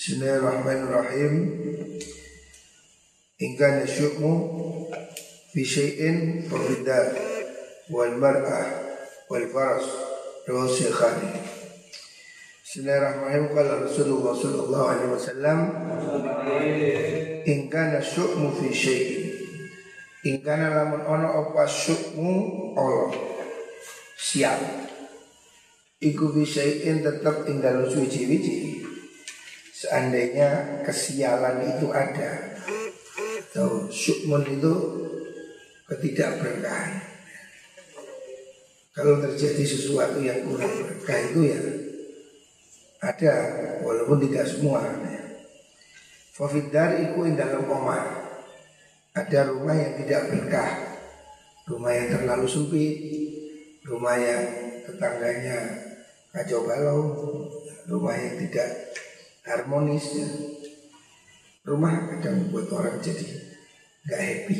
Bismillahirrahmanirrahim. Ingkana syukmu fi syai'in fabidar wal mar'ah wal faras rawahu syekhani. Bismillahirrahmanirrahim. Qala Rasulullah sallallahu alaihi wasallam Ingkana syukmu fi syai'in. Lamun ono apa syukmu Allah. Siap. Iku fi syai'in dalam suci-wici Seandainya kesialan itu ada Atau syukmun itu ketidakberkahan. Kalau terjadi sesuatu yang kurang berkah itu ya Ada walaupun tidak semua. Fafidar iku dalam omah. Ada rumah yang tidak berkah. Rumah yang terlalu sempit Rumah yang tetangganya kacau balau Rumah yang tidak harmonis ya. Rumah kadang membuat orang jadi nggak happy.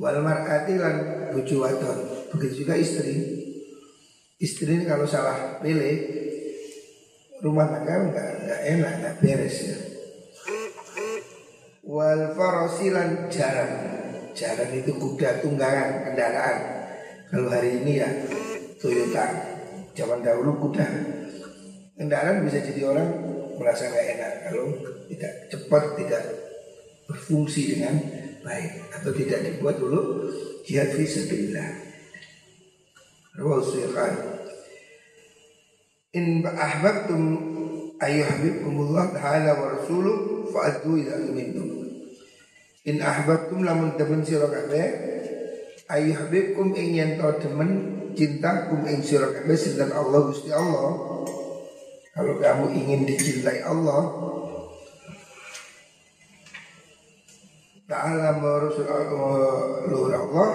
Wal mar'ati lan bojo wadon. Begitu juga istri. Istri ini kalau salah pilih rumah tangga nggak nggak enak, nggak beres ya. Wal farosilan jalan. Jalan itu kuda tunggangan kendaraan. Kalau hari ini ya Toyota. Zaman dahulu kuda. Kendaraan bisa jadi orang merasa nggak enak kalau tidak cepat tidak berfungsi dengan baik atau tidak dibuat dulu jihad fi sabilillah. Rawahu In ahbabtum ayyuhibbukumullah ta'ala wa rasuluh fa'addu ila mintum. In ahbabtum lamun temen sira kabeh ayyuhibbukum ing yen demen cintakum ing sira kabeh sinten Allah Gusti Allah kalau kamu ingin dicintai Allah Ta'ala Rasulullah Allah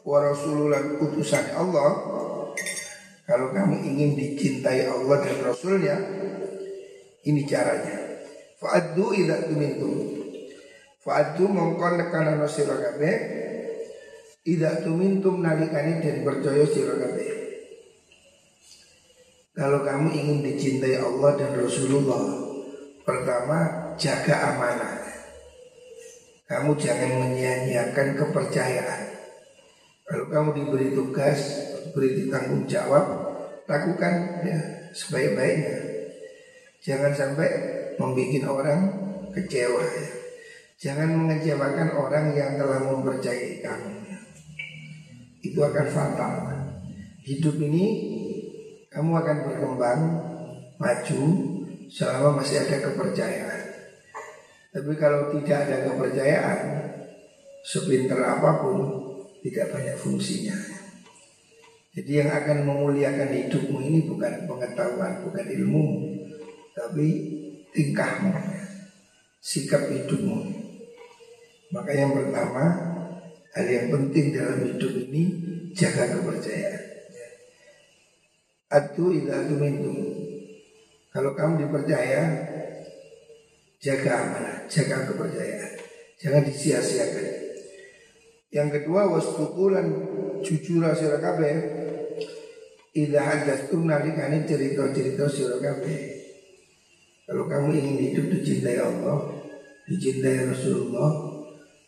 Wa Rasulullah utusan Allah. Kalau kamu ingin dicintai Allah dan Rasulnya Ini caranya. Fa'addu idha tumintum Fa'addu mongkon nekana nasirah kabeh. Idha tumintum nalikani dan percaya sirah kabeh kalau kamu ingin dicintai Allah dan Rasulullah Pertama jaga amanah. Kamu jangan menyia-nyiakan kepercayaan. Kalau kamu diberi tugas Diberi tanggung jawab Lakukan ya sebaik-baiknya. Jangan sampai membuat orang kecewa ya. Jangan mengecewakan orang yang telah mempercayai kamu. Itu akan fatal. Hidup ini kamu akan berkembang maju selama masih ada kepercayaan. Tapi kalau tidak ada kepercayaan, sepinter apa pun tidak banyak fungsinya. Jadi yang akan memuliakan hidupmu ini bukan pengetahuan, bukan ilmu, tapi tingkahmu, sikap hidupmu. Maka yang pertama, hal yang penting dalam hidup ini jaga kepercayaan. Atu ila tumintum. Kalau kamu dipercaya, jaga amanah, jaga kepercayaan. Jangan disia-siakan. Yang kedua wasfukulan jujur sira kabeh. Idza hadatstum nalikane cerita-cerita sira kabeh. Kalau kamu ingin hidup dicintai Allah, dicintai Rasulullah,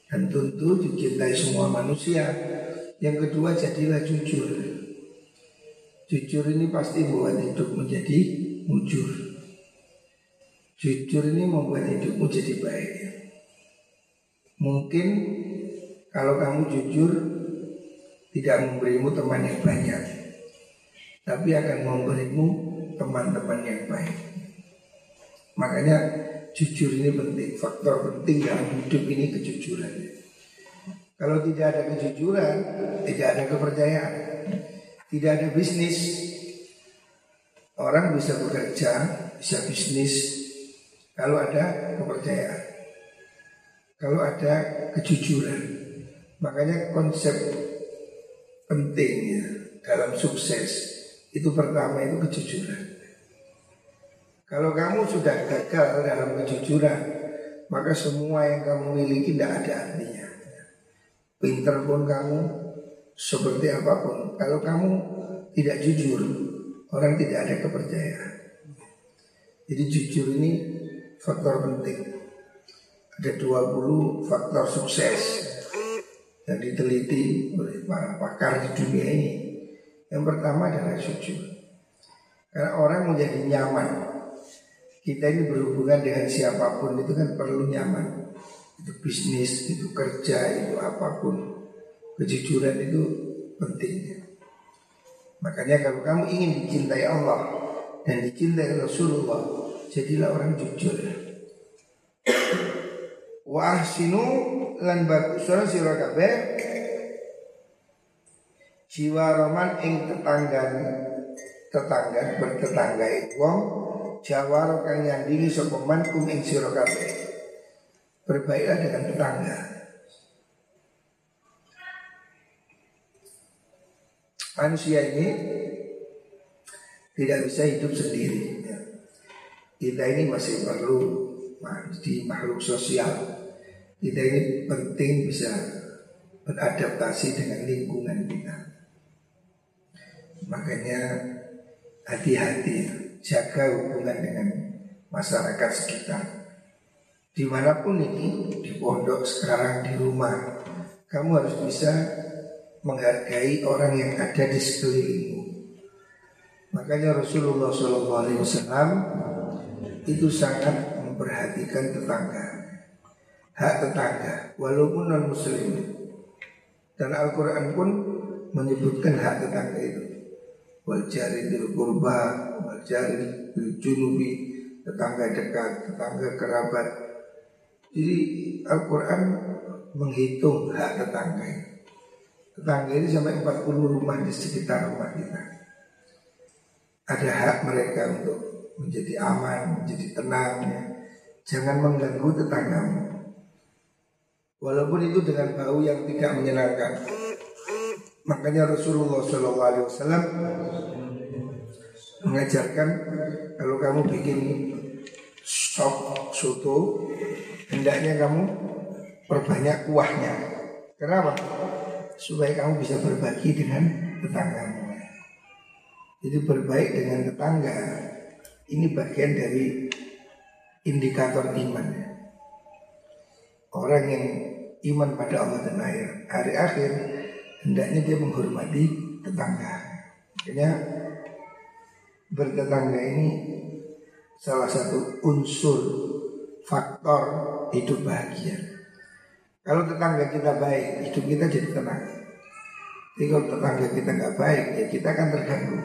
dan tentu dicintai semua manusia. Yang kedua jadilah jujur. Jujur ini pasti membuat hidup menjadi mujur. Jujur ini membuat hidupmu jadi baik. Mungkin kalau kamu jujur tidak memberimu teman yang banyak, tapi akan memberimu teman-teman yang baik. Makanya jujur ini penting, faktor penting dalam hidup ini kejujuran. Kalau tidak ada kejujuran, tidak ada kepercayaan. Tidak ada bisnis. Orang bisa bekerja Bisa bisnis Kalau ada kepercayaan. Kalau ada kejujuran. Makanya konsep pentingnya dalam sukses Itu pertama itu kejujuran. Kalau kamu sudah gagal dalam kejujuran Maka semua yang kamu miliki tidak ada artinya. Pinter pun kamu seperti apa pun kalau kamu tidak jujur orang tidak ada kepercayaan jadi jujur ini faktor penting. Ada 20 faktor sukses yang diteliti oleh para pakar di dunia ini. Yang pertama adalah jujur. Karena orang menjadi nyaman. Kita ini berhubungan dengan siapa pun itu kan perlu nyaman. Itu bisnis, itu kerja, itu apa pun. Kejujuran itu pentingnya. Makanya kalau kamu ingin dicintai Allah dan dicintai Rasulullah, jadilah orang jujur. Wa ahsinu lan bagusana sira kabeh jiwa roman ing tetangga tetangga bertetangga wong jawaro kang nyandingi sapa man kum ing sira kabeh berbaiklah dengan tetangga manusia ini tidak bisa hidup sendiri ya. kita ini masih perlu di makhluk sosial kita ini penting bisa beradaptasi dengan lingkungan kita Makanya hati-hati jaga hubungan dengan masyarakat sekitar. Di mana pun ini, di pondok sekarang, di rumah, kamu harus bisa menghargai orang yang ada di sekelilingmu. Makanya Rasulullah SAW itu sangat memperhatikan tetangga, hak tetangga, walaupun non Muslim. Dan Al-Quran pun menyebutkan hak tetangga itu wal jari bil kurba wal jari bil junubi tetangga dekat tetangga kerabat jadi Al-Quran menghitung hak tetangga ini tetangga ini sampai 40 rumah di sekitar rumah kita ada hak mereka untuk menjadi aman menjadi tenang ya. jangan mengganggu tetanggamu walaupun itu dengan bau yang tidak menyenangkan Makanya Rasulullah SAW mengajarkan kalau kamu bikin sop soto, hendaknya kamu perbanyak kuahnya. Kenapa? Supaya kamu bisa berbagi dengan tetanggamu. Jadi berbaik dengan tetangga ini bagian dari indikator iman. Orang yang iman pada Allah dan hari akhir hendaknya dia menghormati tetangga. Makanya bertetangga ini salah satu unsur faktor hidup bahagia. Kalau tetangga kita baik, hidup kita jadi tenang. Tapi kalau tetangga kita nggak baik, ya kita akan terganggu.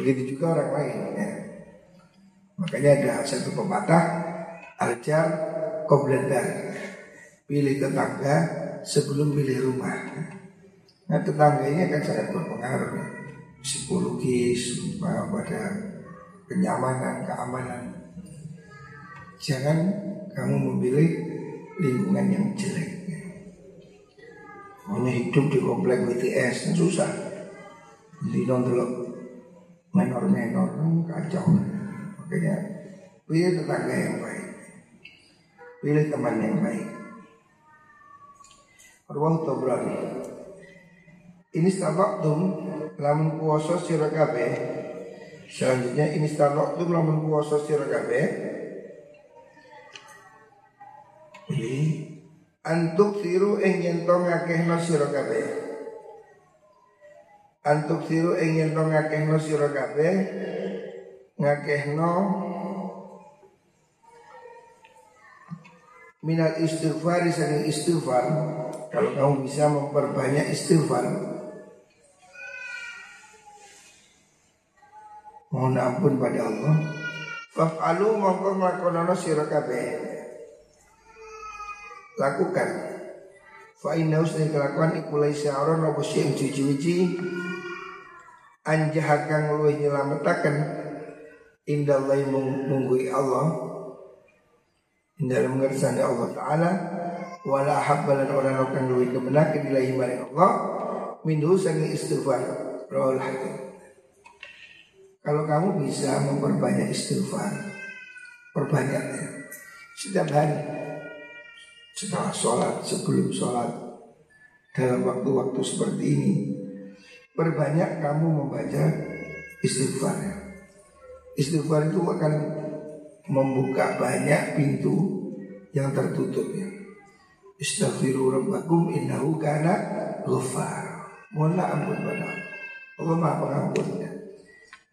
Begitu juga orang lain. Ya. Makanya ada satu pepatah, aljar kobledar. Pilih tetangga sebelum pilih rumah. Nah tetangga ini akan sangat berpengaruh. Psikologis pada kenyamanan, keamanan Jangan kamu memilih lingkungan yang jelek. Hanya hidup di komplek BTS susah. Jadi nonton menor-menor kacau. Makanya pilih tetangga yang baik. Pilih teman yang baik. Ruang Tobrani ini tum lamun puasa sira kabeh. Selanjutnya ini tum lamun puasa sira kabeh. Ini antuk siru ing yen to ngakehno sira kabeh. Antuk siru ing yen to ngakehno sira kabeh. Ngakehno minal istighfar saking istighfar kalau kamu bisa memperbanyak istighfar mohon ampun pada Allah Faf'alu mongko nglakonana sira kabeh. Lakukan. Fa inna usni kelakuan iku laisa ora apa sing cuci-cuci anjah kang luwih nyelametaken indallahi munggui Allah indah mengersani Allah taala wala habbalan orang kang luwih kemenaken ilahi maring Allah minhu sangi istighfar. Rawal hakim kalau kamu bisa memperbanyak istighfar, perbanyaknya setiap hari, setelah sholat, sebelum sholat, dalam waktu-waktu seperti ini, perbanyak kamu membaca istighfar. Istighfar itu akan membuka banyak pintu yang tertutupnya. Istaghfiru rabbakum innahu kana ghafar. Mohonlah ampun pada Allah Maha Pengampunnya.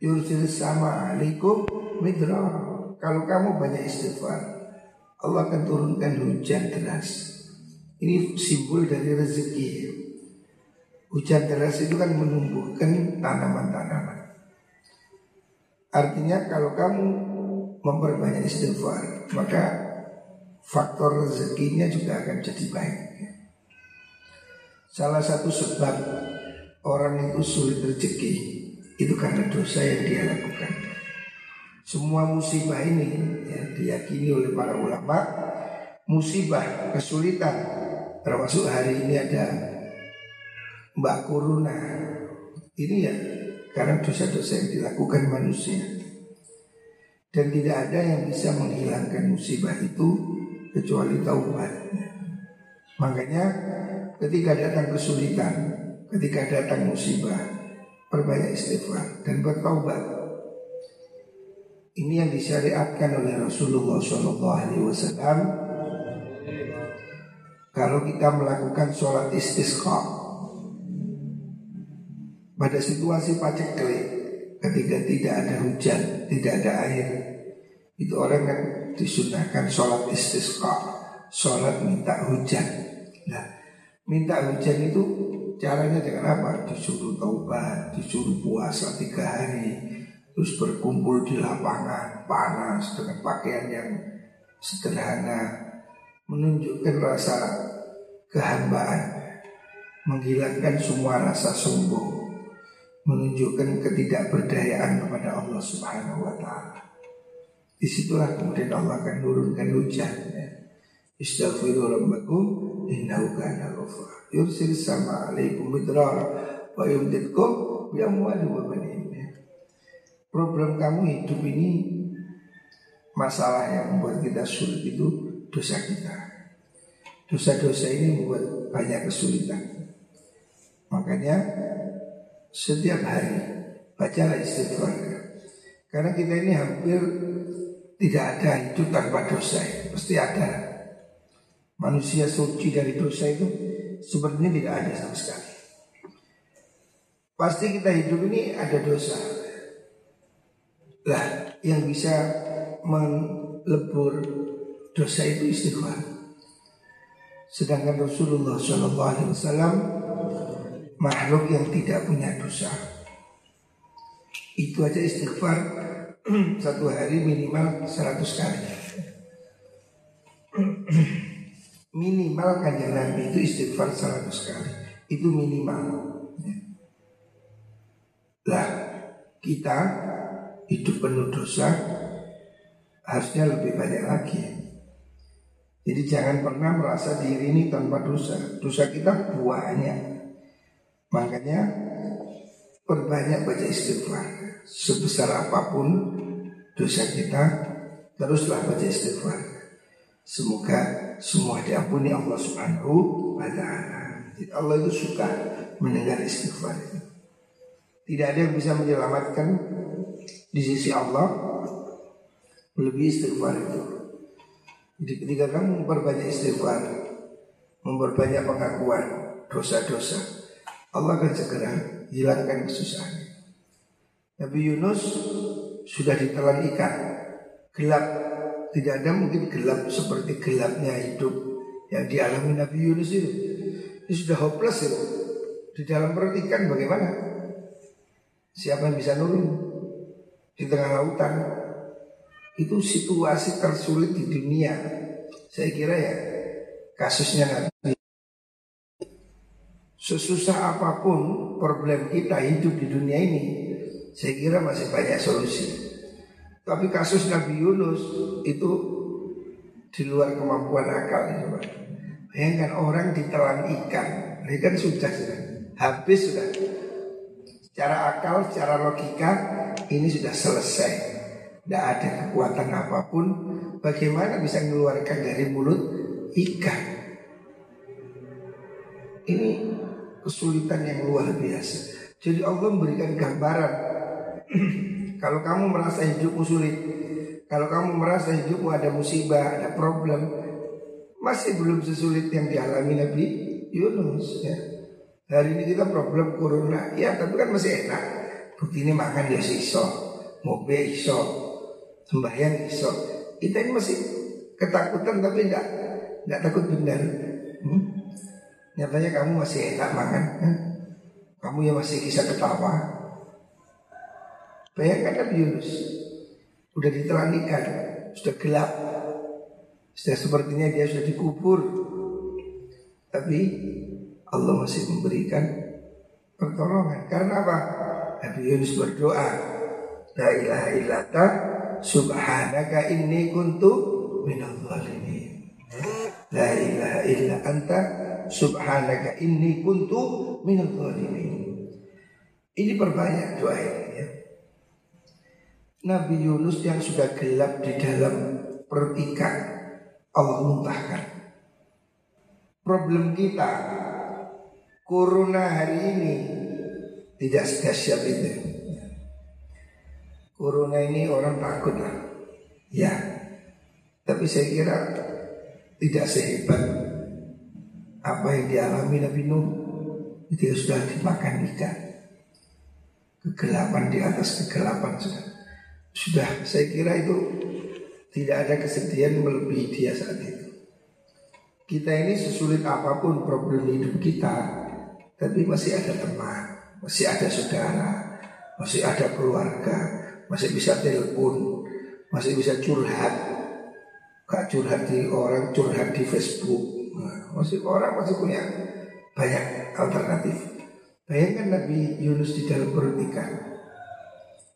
Yursil sama alaikum midrar. Kalau kamu banyak istighfar, Allah akan turunkan hujan deras. Ini simbol dari rezeki. Hujan deras itu kan menumbuhkan tanaman-tanaman. Artinya kalau kamu memperbanyak istighfar, maka faktor rezekinya juga akan jadi baik. Salah satu sebab orang itu sulit rezeki itu karena dosa yang dia lakukan. Semua musibah ini ya, diyakini oleh para ulama musibah kesulitan termasuk hari ini ada Mbak Corona ini ya karena dosa-dosa yang dilakukan manusia dan tidak ada yang bisa menghilangkan musibah itu kecuali taubat. Makanya ketika datang kesulitan, ketika datang musibah, perbanyak istighfar dan bertaubat. Ini yang disyariatkan oleh Rasulullah SAW. Kalau kita melakukan sholat istisqa pada situasi paceklik ketika tidak ada hujan, tidak ada air, itu orang yang disunahkan sholat istisqa, sholat minta hujan. Nah, minta hujan itu caranya dengan apa? Disuruh taubat, disuruh puasa tiga hari, terus berkumpul di lapangan panas dengan pakaian yang sederhana menunjukkan rasa kehambaan menghilangkan semua rasa sombong menunjukkan ketidakberdayaan kepada Allah Subhanahu wa taala. Di situlah kemudian Allah akan turunkan hujan ya. Istaghfiru rabbakum innahu kana. Yursil sama alaikum midrar wa yumditkum bi wa. Problem kamu hidup ini masalah yang membuat kita sulit itu dosa kita. Dosa-dosa ini membuat banyak kesulitan. Makanya setiap hari bacalah istighfar. Karena kita ini hampir tidak ada hidup tanpa dosa. Pasti ada. Manusia suci dari dosa itu sebenarnya tidak ada sama sekali. Pasti kita hidup ini ada dosa. Lah yang bisa melebur dosa itu istighfar. Sedangkan Rasulullah SAW makhluk yang tidak punya dosa. Itu aja istighfar satu hari minimal 100 kali. minimal kanjeng Nabi itu istighfar 100 kali. Itu minimal. Lah kita hidup penuh dosa harusnya lebih banyak lagi. Jadi jangan pernah merasa diri ini tanpa dosa. Dosa kita banyak. Makanya perbanyak baca istighfar. Sebesar apa pun dosa kita, teruslah baca istighfar. Semoga semua diampuni Allah Subhanahu wa taala. Allah itu suka mendengar istighfar. Tidak ada yang bisa menyelamatkan di sisi Allah lebih istighfar itu. Jadi ketika kamu memperbanyak istighfar, memperbanyak pengakuan dosa-dosa, Allah akan segera hilangkan kesusahan. Nabi Yunus sudah ditelan ikan, gelap. Tidak ada mungkin gelap seperti gelapnya hidup yang dialami Nabi Yunus itu. Ini sudah hopeless itu. Di dalam perut ikan bagaimana? Siapa yang bisa nolong? Di tengah lautan itu situasi tersulit di dunia. Saya kira ya kasusnya nanti sesusah apa pun problem kita hidup di dunia ini, saya kira masih banyak solusi. Tapi kasus Nabi Yunus itu di luar kemampuan akal coba. Bayangkan orang ditelan ikan, ini kan sudah sudah habis sudah. Secara akal, secara logika ini sudah selesai. Tidak ada kekuatan apa pun. Bagaimana bisa mengeluarkan dari mulut ikan? Ini kesulitan yang luar biasa. Jadi Allah memberikan gambaran. Kalau kamu merasa hidupmu sulit, Kalau kamu merasa hidupmu ada musibah, ada problem, masih belum sesulit yang dialami Nabi Yunus ya. Hari ini kita problem corona, ya tapi kan masih enak. Bukti ini makan ya iso, mobil iso, sembahyang iso. Kita ini masih ketakutan tapi enggak enggak takut benar. Hmm? Nyatanya kamu masih enak makan, kan? kamu yang masih bisa ketawa. Bayangkan Nabi Yunus Sudah diteranikan Sudah gelap Sudah sepertinya dia sudah dikubur Tapi Allah masih memberikan pertolongan Karena apa? Nabi Yunus berdoa La ilaha illata Subhanaka inni kuntu minal zalimin La ilaha illa anta Subhanaka inni kuntu minal zalimin Ini perbanyak doa ini ya. Nabi Yunus yang sudah gelap di dalam perut ikan Allah muntahkan Problem kita Corona hari ini Tidak sedahsyat itu. Corona ini orang takut lah. Ya. Tapi saya kira Tidak sehebat Apa yang dialami Nabi Nuh. Itu sudah dimakan ikan Kegelapan di atas kegelapan sudah. Sudah. Saya kira itu tidak ada kesedihan melebihi dia saat itu. Kita ini sesulit apa pun problem hidup kita, tapi masih ada teman, masih ada saudara, masih ada keluarga, masih bisa telepon, masih bisa curhat. Gak curhat di orang, curhat di Facebook. Nah, masih orang masih punya banyak alternatif. Bayangkan Nabi Yunus di dalam perut ikan.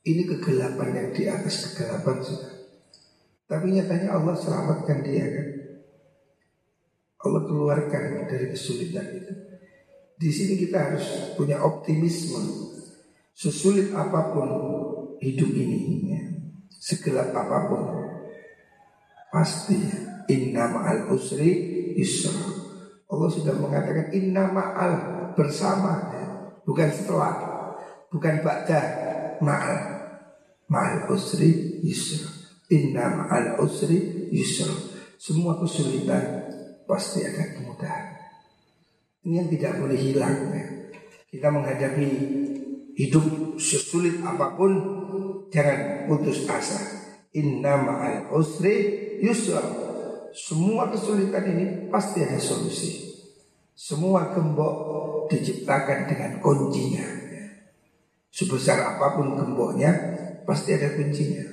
Ini kegelapan yang di atas kegelapan sudah. Tapi nyatanya Allah selamatkan dia kan. Allah keluarkan dari kesulitan itu. Di sini kita harus punya optimisme. Sesulit apa pun hidup ini, ya. segelap apa pun, pasti inna ma'al usri yusra. Allah sudah mengatakan inna ma'al bersama, ya. bukan setelah, bukan ba'da ma'al ma'al usri yusra. Inna ma'al usri yusra. Semua kesulitan pasti akan kemudahan. Ini yang tidak boleh hilang. Ya. Kita menghadapi hidup sesulit apa pun, jangan putus asa. Inna ma'al usri yusra. Semua kesulitan ini pasti ada solusi. Semua gembok diciptakan dengan kuncinya. Sebesar apa pun gemboknya, pasti ada kuncinya.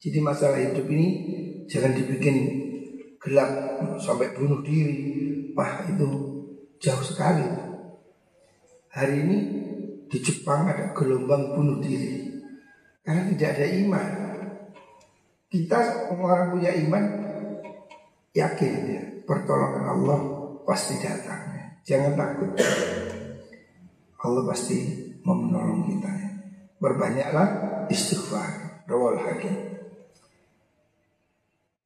Jadi masalah hidup ini jangan dibikin gelap sampai bunuh diri. Wah itu jauh sekali. Hari ini di Jepang ada gelombang bunuh diri karena tidak ada iman. Kita orang punya iman yakin ya pertolongan Allah pasti datang. Jangan takut. Allah pasti menolong kita. Ya. Berbanyaklah istighfar. Rawal hakim.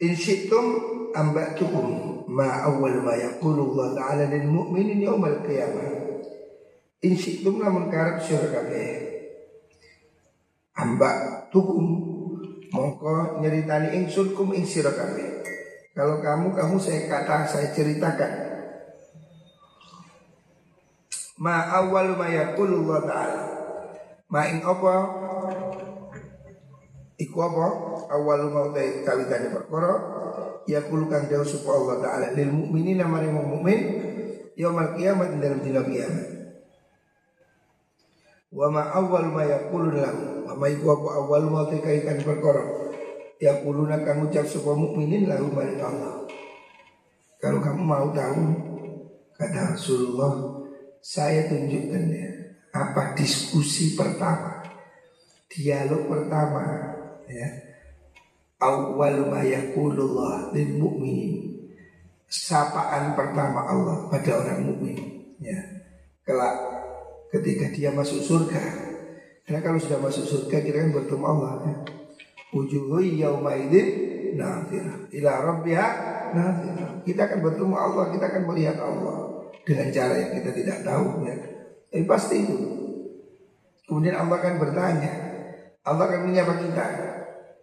In syi'tum ambatukum ma awal ma yaqulu Allah Ta'ala lil mu'minin yaumal qiyamah. In syi'tum lamun sira kabeh. Ambak tukum mongko nyeritani ingsun kum ing kabeh. Kalau kamu kamu saya kata saya ceritakan. Ma awal ma yaqulu Allah Ta'ala Main apa? Iku apa? Awal mau teh kawitane perkara ya kang dawuh sapa Allah taala lil mukminin mari mukmin yaumul kiamat dalam dina kiamat. Wa ma awal ma yaqulu lahu wa ma iku apa awal teh kaitan perkara ya kuluna kang ucap sapa mukminin lahu mari Allah. Kalau kamu mau tahu kata Rasulullah saya tunjukkan ya apa diskusi pertama, dialog pertama, ya. Awal ma yaqulullah lil mu'minin. Sapaan pertama Allah pada orang mukmin, ya. Kelak ketika dia masuk surga. Karena kalau sudah masuk surga kita kan bertemu Allah ya. Wujuhu yauma idzin nadhirah ila rabbiha nadhirah. Kita akan bertemu Allah, kita akan melihat Allah dengan cara yang kita tidak tahu ya. Tapi pasti itu. Kemudian Allah akan bertanya. Allah akan menyapa kita.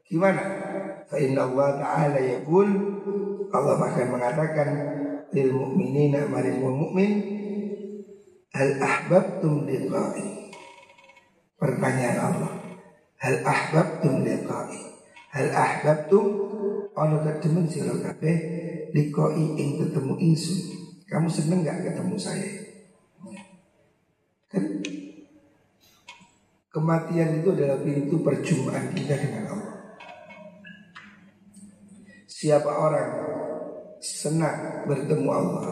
Gimana? Fa inna Allah Ta'ala yaqul. Allah akan mengatakan lil mu'minina maring mu'min Hal ahbabtum liqa'i. Pertanyaan Allah Hal ahbabtum liqa'i? Hal ahbabtum? Ono kedemen sira kabeh liqa'i ing ketemu insun. Kamu seneng gak ketemu saya? Kan? Kematian itu adalah pintu perjumpaan kita dengan Allah Siapa orang senang bertemu Allah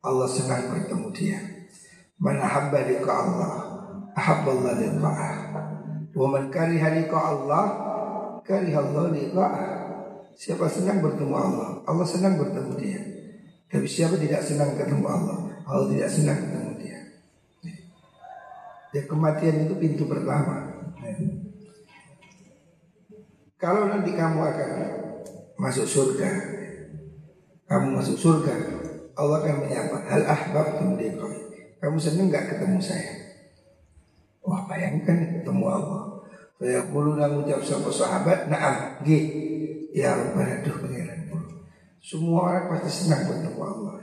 Allah senang bertemu dia. Man ahabba liqa Allah Ahabballah liqa'ah. Wa man kariha liqa Allah Kariha Allah liqa'ah. Siapa senang bertemu Allah Allah senang bertemu dia. Tapi siapa tidak senang ketemu Allah Allah tidak senang ketemu dia. Ya kematian itu pintu pertama. Kalau nanti kamu akan masuk surga Kamu masuk surga Allah akan menyapa Hal ahbabtum liqa'ah kamu seneng gak ketemu saya? Wah bayangkan ketemu Allah. Saya bulu namu jawab sama sahabat, naam, G. Ya Rabbana, aduh pengiran Semua orang pasti senang bertemu Allah.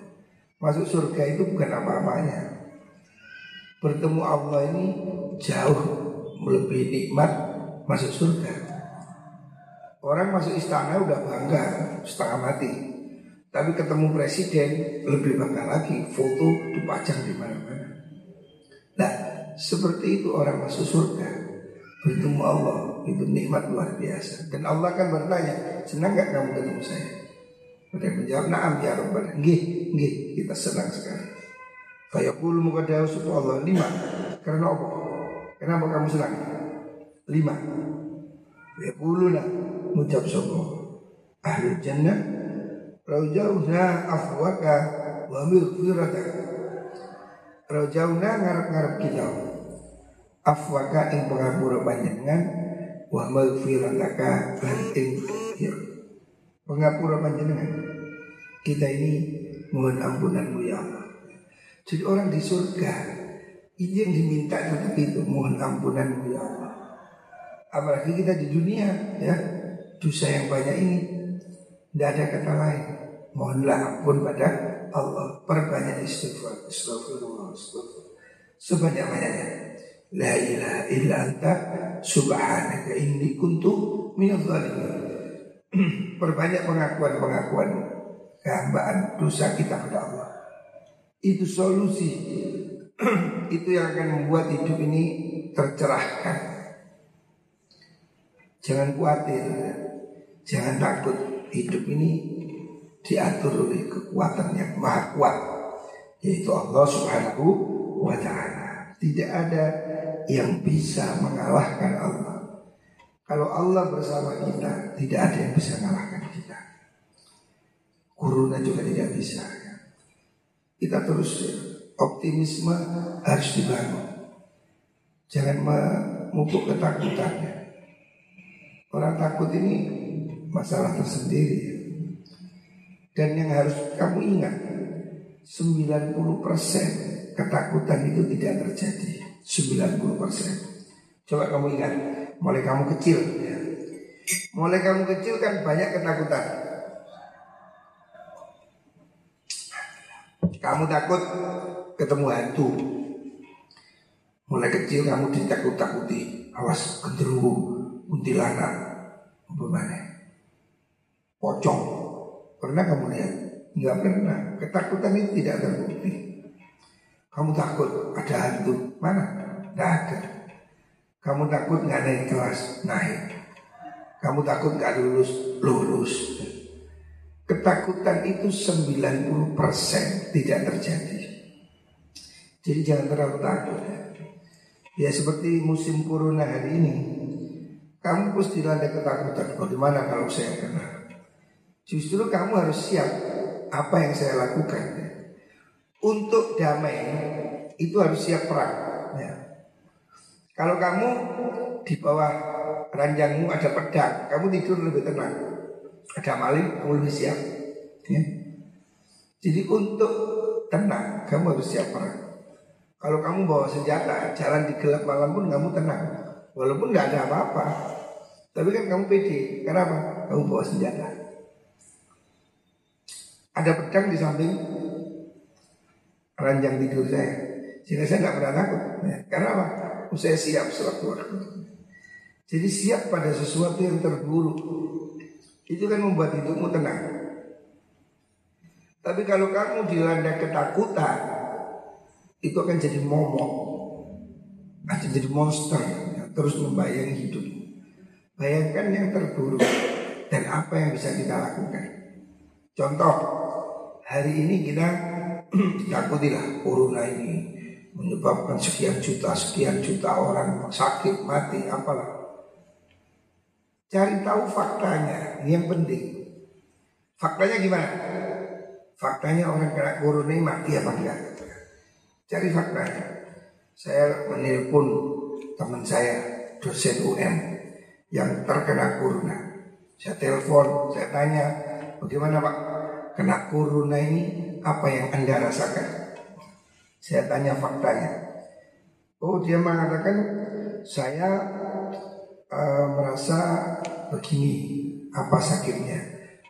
Masuk surga itu bukan apa-apanya. Bertemu Allah ini jauh melebihi nikmat masuk surga. Orang masuk istana udah bangga setengah mati. Tapi ketemu presiden lebih bangga lagi, foto dipajang di mana-mana. Nah, seperti itu orang masuk surga bertemu Allah itu nikmat luar biasa. Dan Allah akan bertanya, senang gak kamu ketemu saya? Mereka menjawab, naam ya Rabbana. Nggih, nggih, kita senang sekali. Fayaqulu mukadahu Allah lima. Karena apa? Kenapa kamu senang? Lima. Fayaquluna mujab sopo. Ahli jannah Raujauna afwaka wa maghfirata. Raujauna ngarep-ngarep kita. Afwaka ing pengapura panjenengan wa maghfirataka lan ing. Pengapura panjenengan. Kita ini mohon ampunanmu ya Allah. Jadi orang di surga ini yang diminta tetap itu mohon ampunanmu ya Allah. Apalagi kita di dunia ya dosa yang banyak ini tidak ada kata lain. Mohonlah ampun pada Allah. Perbanyak istighfar. Astagfirullah. Astagfirullah. Sebanyak-banyaknya. La ilaha illa anta subhanaka inni kuntu dhalimin. Perbanyak pengakuan-pengakuan kehambaan dosa kita pada Allah. Itu solusi. itu yang akan membuat hidup ini tercerahkan. Jangan khawatir, jangan takut hidup ini diatur oleh kekuatan yang maha kuat yaitu Allah Subhanahu wa taala. Tidak ada yang bisa mengalahkan Allah. Kalau Allah bersama kita, tidak ada yang bisa mengalahkan kita. Corona juga tidak bisa. Kita terus optimisme harus dibangun. Jangan memupuk ketakutannya. Orang takut ini masalah tersendiri. Dan yang harus kamu ingat 90% ketakutan itu tidak terjadi. 90% Coba kamu ingat Mulai kamu kecil. Ya. Mulai kamu kecil kan banyak ketakutan. Kamu takut ketemu hantu. Mulai kecil kamu ditakut-takuti Awas genderuwo, kuntilanak, apa pocong. Pernah kamu lihat? Enggak pernah. Ketakutan itu tidak terbukti. Kamu takut ada hantu? Mana? Tidak ada. Kamu takut nggak naik kelas? Naik. Kamu takut nggak lulus? Lulus. Ketakutan itu 90% tidak terjadi. Jadi jangan terlalu takut ya. Ya seperti musim corona hari ini Kamu pasti dilanda ketakutan Bagaimana kalau saya kena Justru kamu harus siap apa yang saya lakukan. Untuk damai itu harus siap perang. Ya. Kalau kamu di bawah ranjangmu ada pedang, kamu tidur lebih tenang. Ada maling, kamu lebih siap. Ya. Jadi untuk tenang, kamu harus siap perang. Kalau kamu bawa senjata, jalan di gelap malam pun kamu tenang. Walaupun nggak ada apa-apa. Tapi kan kamu pede, kenapa? Kamu bawa senjata. Ada pedang di samping ranjang tidur saya. Sehingga saya tidak pernah takut. Ya, karena apa? Saya siap sewaktu waktu. Jadi siap pada sesuatu yang terburuk. Itu kan membuat hidupmu tenang. Tapi kalau kamu dilanda ketakutan, itu akan jadi momok, akan jadi monster yang terus membayangi hidup. Bayangkan yang terburuk dan apa yang bisa kita lakukan. Contoh, hari ini kita takutilah corona ini menyebabkan sekian juta, sekian juta orang sakit, mati, apalah. Cari tahu faktanya, ini yang penting. Faktanya gimana? Faktanya orang kena corona ini mati apa enggak? Cari faktanya. Saya menelpon teman saya, dosen UM yang terkena corona. Saya telepon, saya tanya, bagaimana Pak? Kena corona ini apa yang Anda rasakan? Saya tanya faktanya. Oh dia mengatakan saya uh, merasa begini apa sakitnya,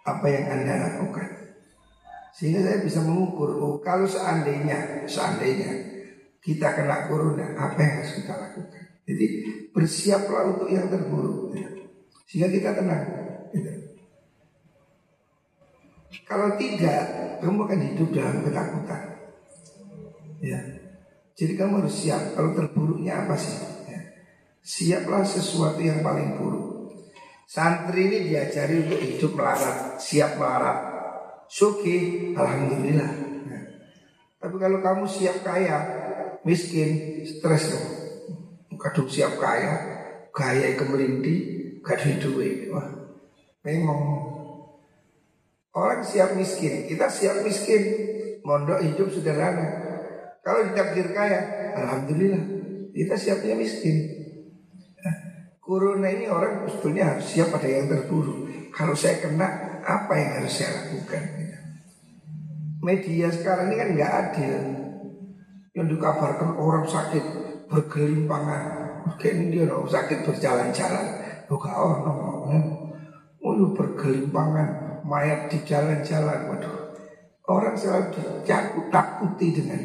apa yang anda lakukan. Sehingga saya bisa mengukur, oh kalau seandainya, seandainya kita kena corona, apa yang harus kita lakukan. Jadi bersiaplah untuk yang terburuk, sehingga kita tenang. Kalau tidak, kamu akan hidup dalam ketakutan. Ya. Jadi kamu harus siap. Kalau terburuknya apa sih? Ya. Siaplah sesuatu yang paling buruk. Santri ini diajari untuk hidup melarat, siap melarat. Suki, alhamdulillah. Ya. Tapi kalau kamu siap kaya, miskin, stres dong. Kadung siap kaya, kaya kemelindi, kadung duit. Wah, memang Orang siap miskin, kita siap miskin, mondok hidup sederhana. Kalau ditakdir kaya, alhamdulillah kita siapnya miskin. Nah, corona ini orang sebetulnya harus siap pada yang terburuk. Kalau saya kena, apa yang harus saya lakukan? Media sekarang ini kan nggak adil. Yang dikabarkan orang sakit bergelimpangan, kayak dia orang sakit berjalan-jalan. Bukan orang, oh, bergelimpangan, mayat di jalan-jalan. Waduh, orang selalu dicakup takuti dengan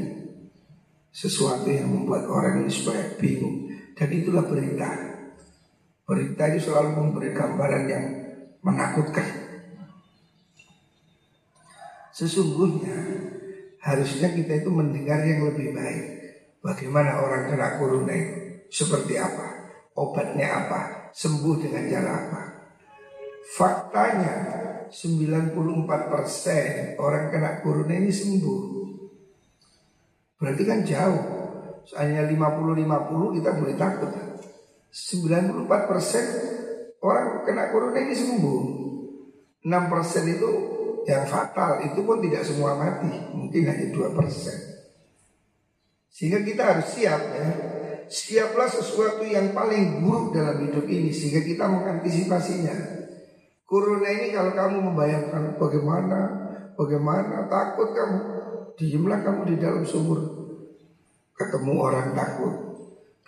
sesuatu yang membuat orang ini supaya bingung. Dan itulah berita. Berita itu selalu memberi gambaran yang menakutkan. Sesungguhnya harusnya kita itu mendengar yang lebih baik. Bagaimana orang kena corona itu? Seperti apa? Obatnya apa? Sembuh dengan cara apa faktanya 94% orang kena corona ini sembuh Berarti kan jauh. Soalnya 50-50 kita boleh takut. 94 persen orang kena corona ini sembuh. 6 persen itu yang fatal itu pun tidak semua mati. Mungkin hanya 2 persen. Sehingga kita harus siap ya. Siaplah sesuatu yang paling buruk dalam hidup ini sehingga kita mengantisipasinya. Corona ini kalau kamu membayangkan bagaimana, bagaimana takut kamu, Diamlah kamu di dalam sumur Ketemu orang takut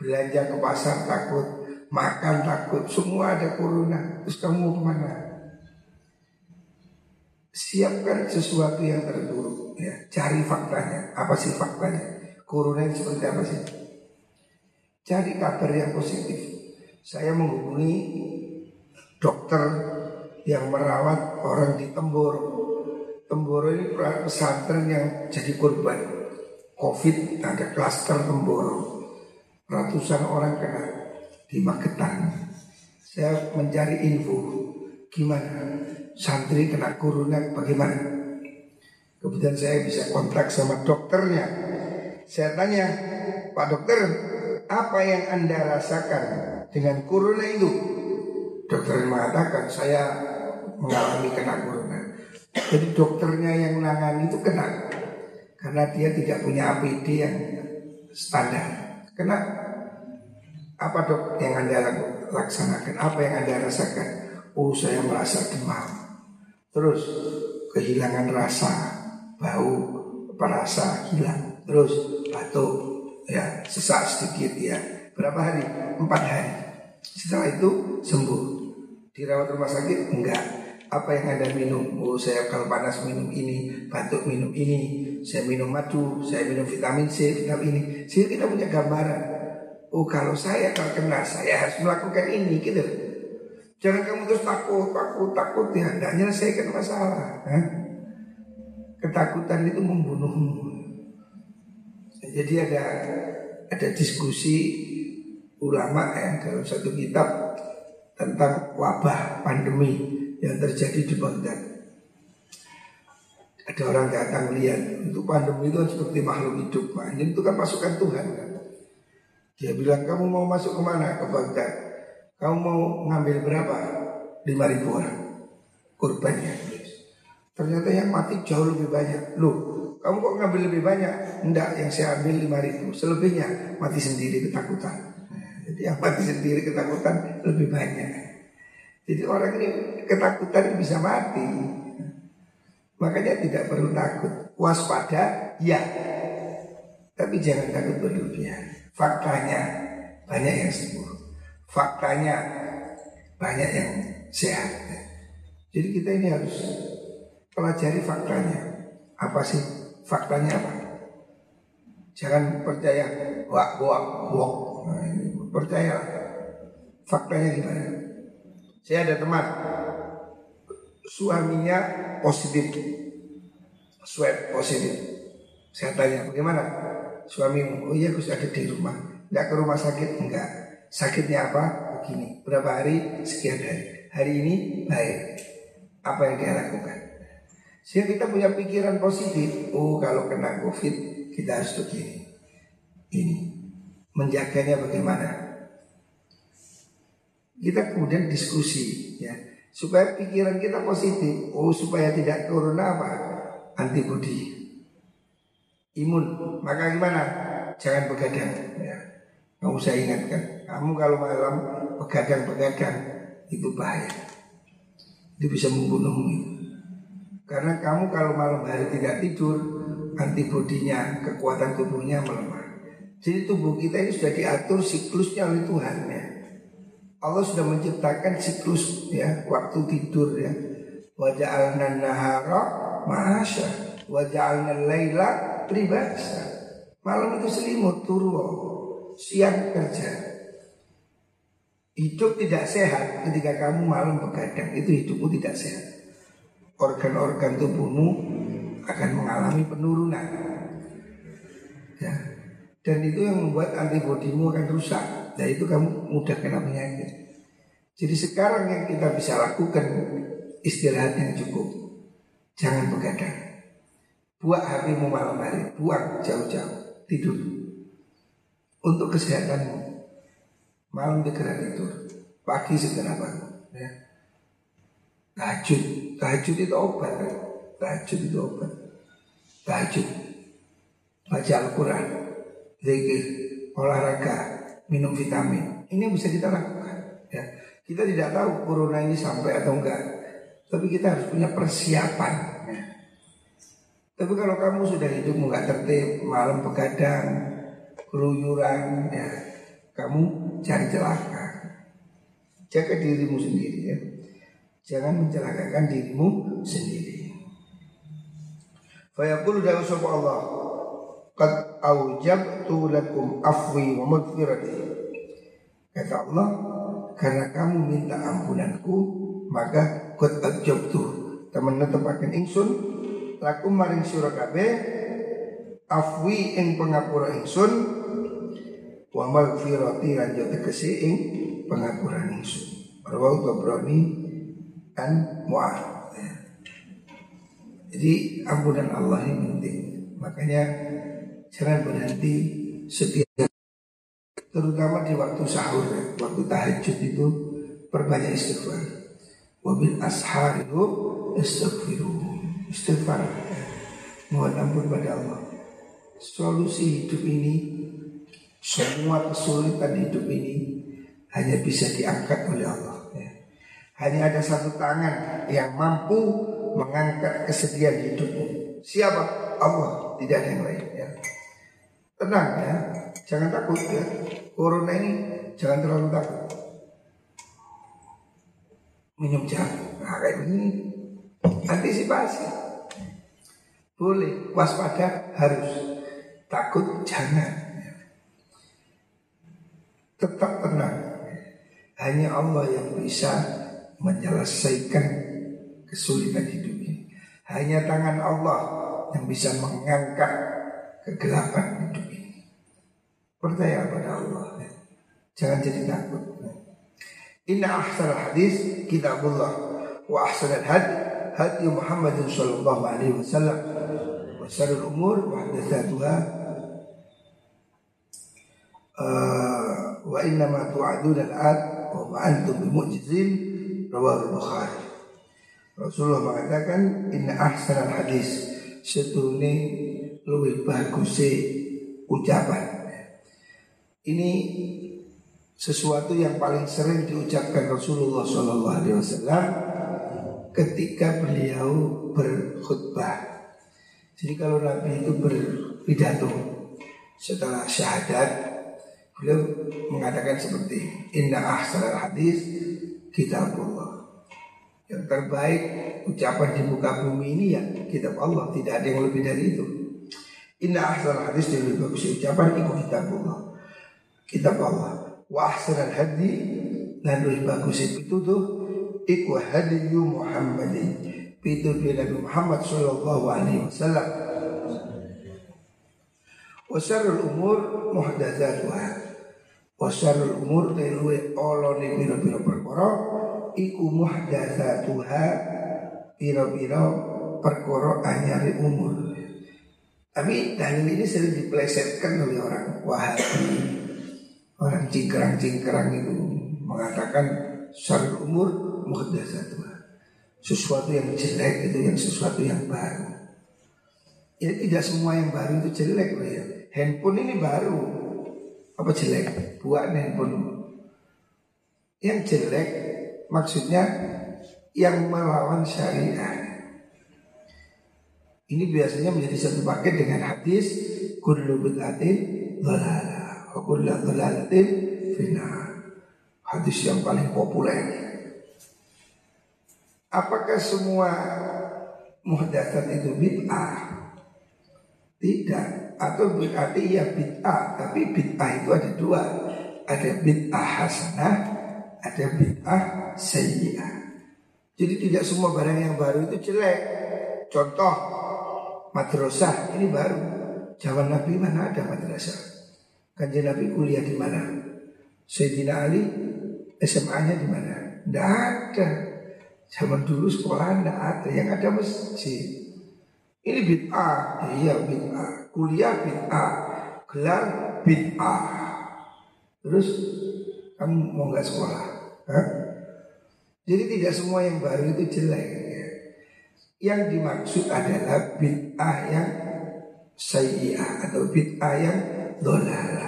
Belanja ke pasar takut Makan takut Semua ada corona Terus kamu ke mana? Siapkan sesuatu yang terburuk ya. Cari faktanya Apa sih faktanya? Corona ini seperti apa sih? Cari kabar yang positif Saya menghubungi dokter yang merawat orang di Temboro. Temboro ini pesantren yang jadi korban Covid ada klaster Temboro. Ratusan orang kena di Magetan. Saya mencari info Gimana santri kena corona bagaimana. Kemudian saya bisa kontak sama dokternya. Saya tanya Pak dokter apa yang anda rasakan dengan corona itu? Dokter mengatakan saya mengalami kena corona. Jadi dokternya yang menangani itu kena. Karena dia tidak punya APD yang standar. Kena. Apa dok yang anda laksanakan? Apa yang anda rasakan? Oh saya merasa demam. Terus kehilangan rasa Bau perasa hilang. Terus batuk ya sesak sedikit ya. Berapa hari? Empat hari. Setelah itu sembuh. Dirawat rumah sakit? Enggak. Apa yang Anda minum? Oh saya kalau panas minum ini, batuk minum ini, saya minum madu, saya minum vitamin C, vitamin ini. Sehingga kita punya gambaran. Oh kalau saya kalau kena, saya harus melakukan ini gitu. Jangan kamu terus takut, takut, takut ya, tidak menyelesaikan masalah. Hah? Ketakutan itu membunuhmu. Jadi ada ada diskusi ulama ya dalam satu kitab tentang wabah pandemi yang terjadi di Baghdad. Ada orang datang lihat untuk pandemi itu seperti makhluk hidup. Anjing itu kan pasukan Tuhan kan. Dia bilang kamu mau masuk ke mana ke Baghdad? Kamu mau ngambil berapa? Lima ribu orang kurbannya. Ternyata yang mati jauh lebih banyak. Loh, kamu kok ngambil lebih banyak? Enggak, yang saya ambil lima ribu. Selebihnya mati sendiri ketakutan. Jadi yang mati sendiri ketakutan lebih banyak. Jadi orang ini ketakutan bisa mati. Makanya tidak perlu takut. Waspada, ya. Tapi jangan takut berlebihan. Faktanya banyak yang sembuh. Faktanya banyak yang sehat. Jadi kita ini harus pelajari faktanya. Apa sih faktanya apa? Jangan percaya wak wak wak. Nah, percaya faktanya gimana? Saya ada teman suaminya positif swab positif. Saya tanya bagaimana suamimu? Oh iya Gus ada di rumah. Enggak ke rumah sakit enggak. Sakitnya apa? Begini. Berapa hari? Sekian hari. Hari ini baik. Apa yang dia lakukan? Sehingga kita punya pikiran positif. Oh kalau kena covid kita harus begini. Ini menjaganya bagaimana? Kita kemudian diskusi ya supaya pikiran kita positif. Oh supaya tidak corona apa? Antibody imun. Maka gimana? Jangan begadang. Ya. Kamu saya ingatkan, kamu kalau malam begadang-begadang itu bahaya. Itu bisa membunuhmu. Karena kamu kalau malam hari tidak tidur, antibodinya, kekuatan tubuhnya melemah. Jadi tubuh kita ini sudah diatur siklusnya oleh Tuhan ya. Allah sudah menciptakan siklus ya waktu tidur ya. Wajah al nahara Wajah al laila pribasa. Malam itu selimut turun, siang kerja. Hidup tidak sehat ketika kamu malam begadang itu hidupmu tidak sehat organ-organ tubuhmu akan mengalami penurunan. Ya. Dan itu yang membuat antibodimu akan rusak. Dan itu kamu mudah kena penyakit. Jadi sekarang yang kita bisa lakukan istirahat yang cukup. Jangan begadang. Buat hatimu malam hari, buang jauh-jauh, tidur. Untuk kesehatanmu. Malam segera tidur, pagi segera bangun. Ya. Tahajud, tahajud itu obat. Tahajud itu obat. Tahajud, baca Al-Quran, zikir, olahraga, minum vitamin. Ini bisa kita lakukan. Ya. Kita tidak tahu corona ini sampai atau enggak, tapi kita harus punya persiapan. Ya. Tapi kalau kamu sudah hidup enggak tertib, malam begadang, keluyuran, ya, kamu cari celaka. Jaga dirimu sendiri ya. Jangan mencelakakan dirimu sendiri. Fayaqulu dawu sapa Allah aujabtu lakum afwi wa maghfirati Kata Allah Karena kamu minta ampunanku Maka Qad aujabtu Teman netepaken ingsun Lakum maring sira kabeh Afwi ing pengapura ingsun Wa maghfirati lan tegese ing pengapura ingsun Rawahu Tabrani dan mu'ah. Jadi ampunan Allah yang penting. Makanya jangan berhenti setiap terutama di waktu sahur, waktu tahajud itu perbanyak istighfar. Wabil ashar itu istighfiru. Istighfar. Mohon ampun pada Allah. Solusi hidup ini, semua kesulitan hidup ini hanya bisa diangkat oleh Allah. Hanya ada satu tangan yang mampu mengangkat kesedihan hidupmu. Siapa? Allah, tidak ada yang lain. Ya. Tenang ya, jangan takut ya. Corona ini jangan terlalu takut. minum jamu. Nah, kayak begini antisipasi. Boleh, waspada harus. Takut jangan. Tetap tenang. Hanya Allah yang bisa menyelesaikan kesulitan hidup ini. Hanya tangan Allah yang bisa mengangkat kegelapan hidup. Percaya pada Allah. Jangan jadi takut. Inna ahsan hadis kitabullah wa ahsan had hadi Muhammad sallallahu alaihi wasallam. Wa syarrul umur muhdatsatuha uh, wa inna ma tu'adun al-ad wa ma antum bimu'jizin rawahu Bukhari Rasulullah mengatakan inna ahsan hadis setune luwih bagus ucapan ini sesuatu yang paling sering diucapkan Rasulullah Shallallahu Alaihi Wasallam ketika beliau berkhutbah. Jadi kalau Nabi itu berpidato setelah syahadat, beliau mengatakan seperti Inna ahsanal hadis kitabullah. Yang terbaik ucapan di muka bumi ini ya kitab Allah, tidak ada yang lebih dari itu. Inna ahsanal hadis yang lebih bagus ucapan itu kitabullah. Kitab Allah wa ahsanal hadi dan lebih bagus itu tuh iku hadiyu Muhammadin. Itu Nabi Muhammad sallallahu alaihi wasallam. Wa syarrul umur muhdatsatuha. Wa syarrul umur teluwe olone pira-pira perkara iku muhdatsatuha pira-pira perkara anyari umur. Tapi dalil ini sering diplesetkan oleh orang Wahabi Orang cingkrang-cingkrang itu mengatakan syarul umur muhdasatu. Sesuatu yang jelek itu yang sesuatu yang baru. Ya tidak semua yang baru itu jelek loh ya. Handphone ini baru. Apa jelek? Buat handphone. Yang jelek maksudnya yang melawan syariah. Ini biasanya menjadi satu paket dengan hadis kullu bid'atin dhalalah. Wakullah dhalalatin fina Hadis yang paling populer. Apakah semua muhdatsat itu bid'ah? Tidak. Atau berarti ya bid'ah Tapi bid'ah itu ada dua. Ada bid'ah hasanah Ada bid'ah sayyi'ah. Jadi tidak semua barang yang baru itu jelek. Contoh Madrasah ini baru. Zaman Nabi mana ada madrasah Kanjeng Nabi kuliah di mana? Sayyidina Ali SMA-nya di mana? Tidak ada. Zaman dulu sekolah tidak ada. Yang ada masjid. Ini bid'ah. Iya bid'ah. Kuliah bid'ah. Gelar bid'ah. Terus kamu mau nggak sekolah? Hah? Jadi tidak semua yang baru itu jelek. Yang dimaksud adalah bid'ah yang sayyi'ah atau bid'ah yang dolalah.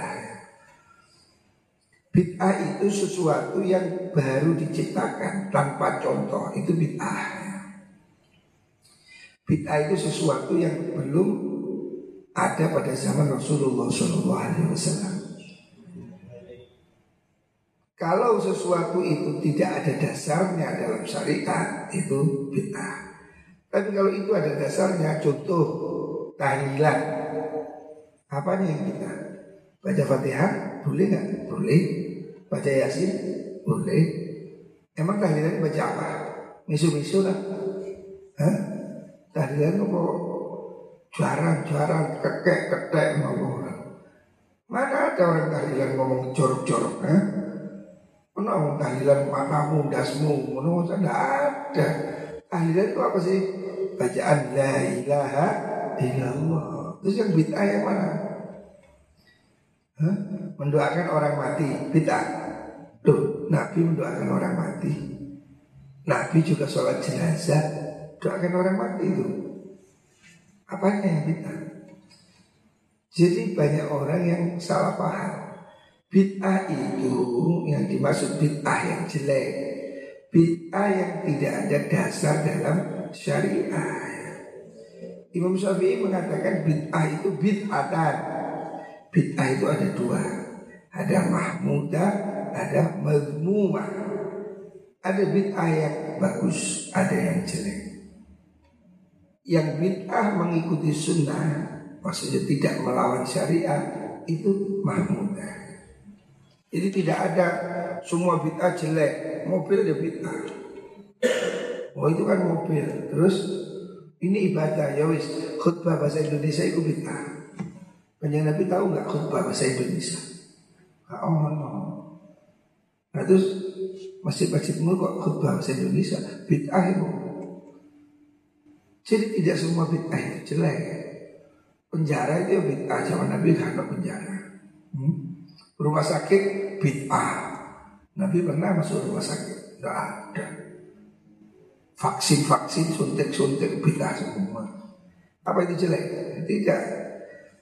Bid'ah itu sesuatu yang baru diciptakan tanpa contoh itu bid'ah. Bid'ah itu sesuatu yang belum ada pada zaman Rasulullah SAW. Kalau sesuatu itu tidak ada dasarnya dalam syariat itu bid'ah. Tapi kalau itu ada dasarnya, contoh tahlilan, apa yang kita baca fatihah boleh nggak? Boleh. Baca yasin boleh. Emang tahlilan baca apa? Misu-misu lah. Hah? Tahlilan kok jarang-jarang kekek ketek ngomong orang. Mana ada orang tahlilan ngomong jorok-jorok? Hah? Mana orang tahlilan matamu, dasmu, mana tidak ada. Tahlilan itu apa sih? Bacaan la ilaha illallah. Terus yang bid'ah yang mana? Hah? Mendoakan orang mati Bid'ah Nabi mendoakan orang mati. Nabi juga sholat jenazah Doakan orang mati itu. Apanya yang bid'ah? Jadi banyak orang yang salah paham. Bid'ah itu yang dimaksud bid'ah yang jelek. Bid'ah yang tidak ada dasar dalam syariah. Imam Syafi'i mengatakan bid'ah itu bid'atan. Bid'ah itu ada dua. Ada mahmudah, ada mazmumah Ada bid'ah yang bagus, ada yang jelek. Yang bid'ah mengikuti sunnah, maksudnya tidak melawan syariat, itu mahmudah. Jadi tidak ada semua bid'ah jelek, mobil ada bid'ah. Oh itu kan mobil, terus ini ibadah, ya wis khutbah bahasa Indonesia itu bid'ah. Panjang Nabi tahu nggak khutbah bahasa Indonesia? Oh no. Nah terus masjid-masjidmu kok khutbah bahasa Indonesia bid'ah itu. Jadi tidak semua bid'ah itu jelek. Penjara itu bid'ah zaman Nabi karena penjara. Hmm? Rumah sakit bid'ah. Nabi pernah masuk rumah sakit? Tidak ada. Vaksin-vaksin, suntik-suntik bid'ah semua. Apa itu jelek? Tidak.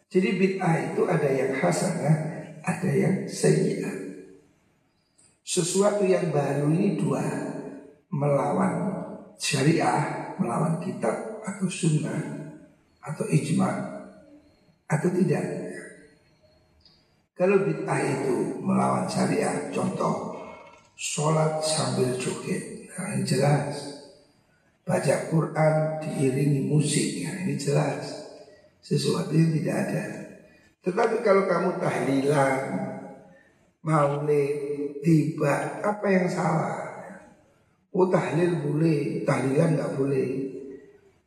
Jadi bid'ah itu ada yang hasanah, ada yang sayyi'ah. Sesuatu yang baru ini dua Melawan syariah Melawan kitab atau sunnah Atau ijma Atau tidak. Kalau bid'ah itu melawan syariah Contoh Sholat sambil joget. Nah ini jelas. Baca Quran diiringi musik. Nah ini jelas. Sesuatu yang tidak ada. Tetapi kalau kamu tahlilan Maulid tiba apa yang salah? Oh tahlil boleh, tahlilan nggak boleh.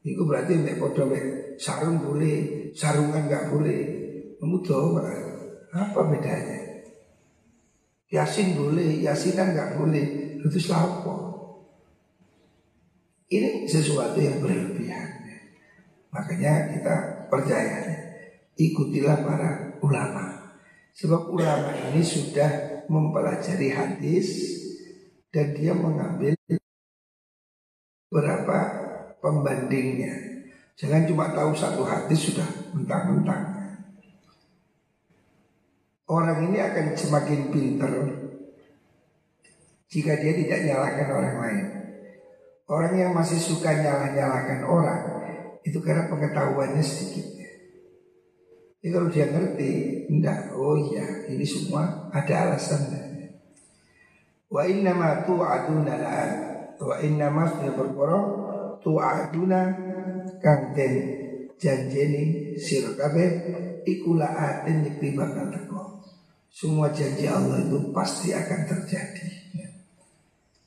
Itu berarti nek podo sarung boleh, sarungan nggak boleh. Kamu tahu apa bedanya? Yasin boleh, yasinan nggak boleh. Itu apa? Ini sesuatu yang berlebihan. Makanya kita percaya ikutilah para ulama. Sebab ulama ini sudah mempelajari hadis dan dia mengambil beberapa pembandingnya. Jangan cuma tahu satu hadis sudah mentang-mentang. Orang ini akan semakin pinter jika dia tidak nyalakan orang lain. Orang yang masih suka nyalah-nyalahkan orang itu karena pengetahuannya sedikit. Jadi kalau dia ngerti, enggak, oh iya, ini semua ada alasannya. Wa inna ma tu'aduna la'an Wa inna ma sudah berkoro Tu'aduna Kang den janjeni sirkabe Iku la'atin nyekti bakal teko. Semua janji Allah itu pasti akan terjadi.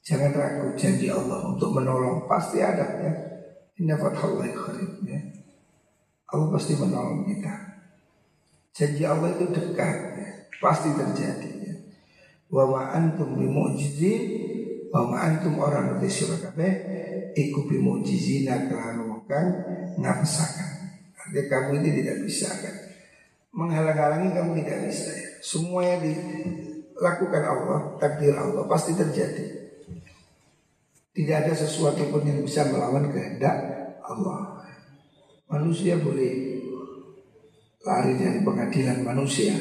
Jangan ragu janji Allah untuk menolong Pasti ada ya. Inna fathallahi kharib ya. Allah pasti menolong kita Janji Allah itu dekat ya. Pasti terjadi ya. Wa ma antum bimu'jizin Wa ma antum orang di surah kabeh Iku bimu'jizina kelalu kang ngapsakan Artinya kamu ini tidak bisa kan Menghalang-halangi kamu tidak bisa ya. Semua yang dilakukan Allah Takdir Allah pasti terjadi Tidak ada sesuatu pun yang bisa melawan kehendak Allah Manusia boleh lari dari pengadilan manusia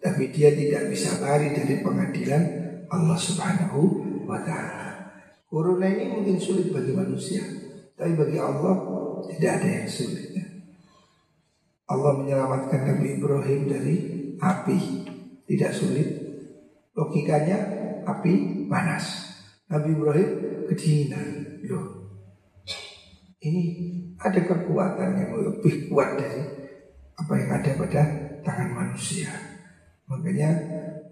tapi dia tidak bisa lari dari pengadilan Allah Subhanahu wa taala. Corona ini mungkin sulit bagi manusia, tapi bagi Allah tidak ada yang sulit. Allah menyelamatkan Nabi Ibrahim dari api, tidak sulit. Logikanya api panas. Nabi Ibrahim kedinginan. Loh. Ini ada kekuatan yang lebih kuat dari apa yang ada pada tangan manusia. Makanya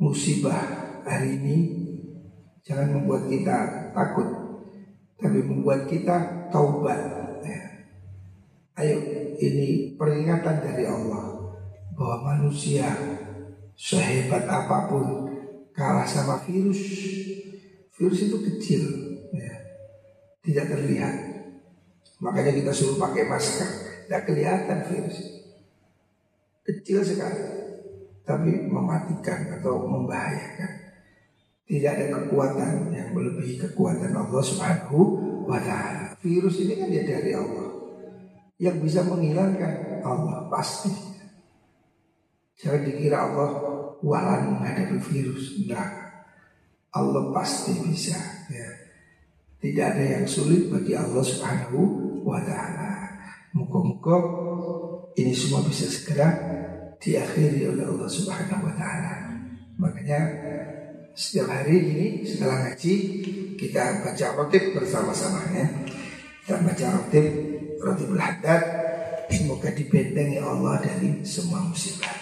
musibah hari ini jangan membuat kita takut, tapi membuat kita taubat. Ya. Ayo, ini peringatan dari Allah bahwa manusia sehebat apa pun kalah sama virus. Virus itu kecil, ya. tidak terlihat. Makanya kita suruh pakai masker, tidak kelihatan virus kecil sekali tapi mematikan atau membahayakan. Tidak ada kekuatan yang melebihi kekuatan Allah Subhanahu wa taala. Virus ini kan dia dari Allah. Yang bisa menghilangkan Allah pasti. Jangan dikira Allah walan menghadapi virus. Enggak. Allah pasti bisa ya. Tidak ada yang sulit bagi Allah Subhanahu wa taala. Muka-muka ini semua bisa segera diakhiri oleh Allah Subhanahu wa taala. Makanya setiap hari ini setelah ngaji kita baca rotib bersama-sama ya. Kita baca rotib rotibul haddad. Semoga dibentengi Allah dari semua musibah.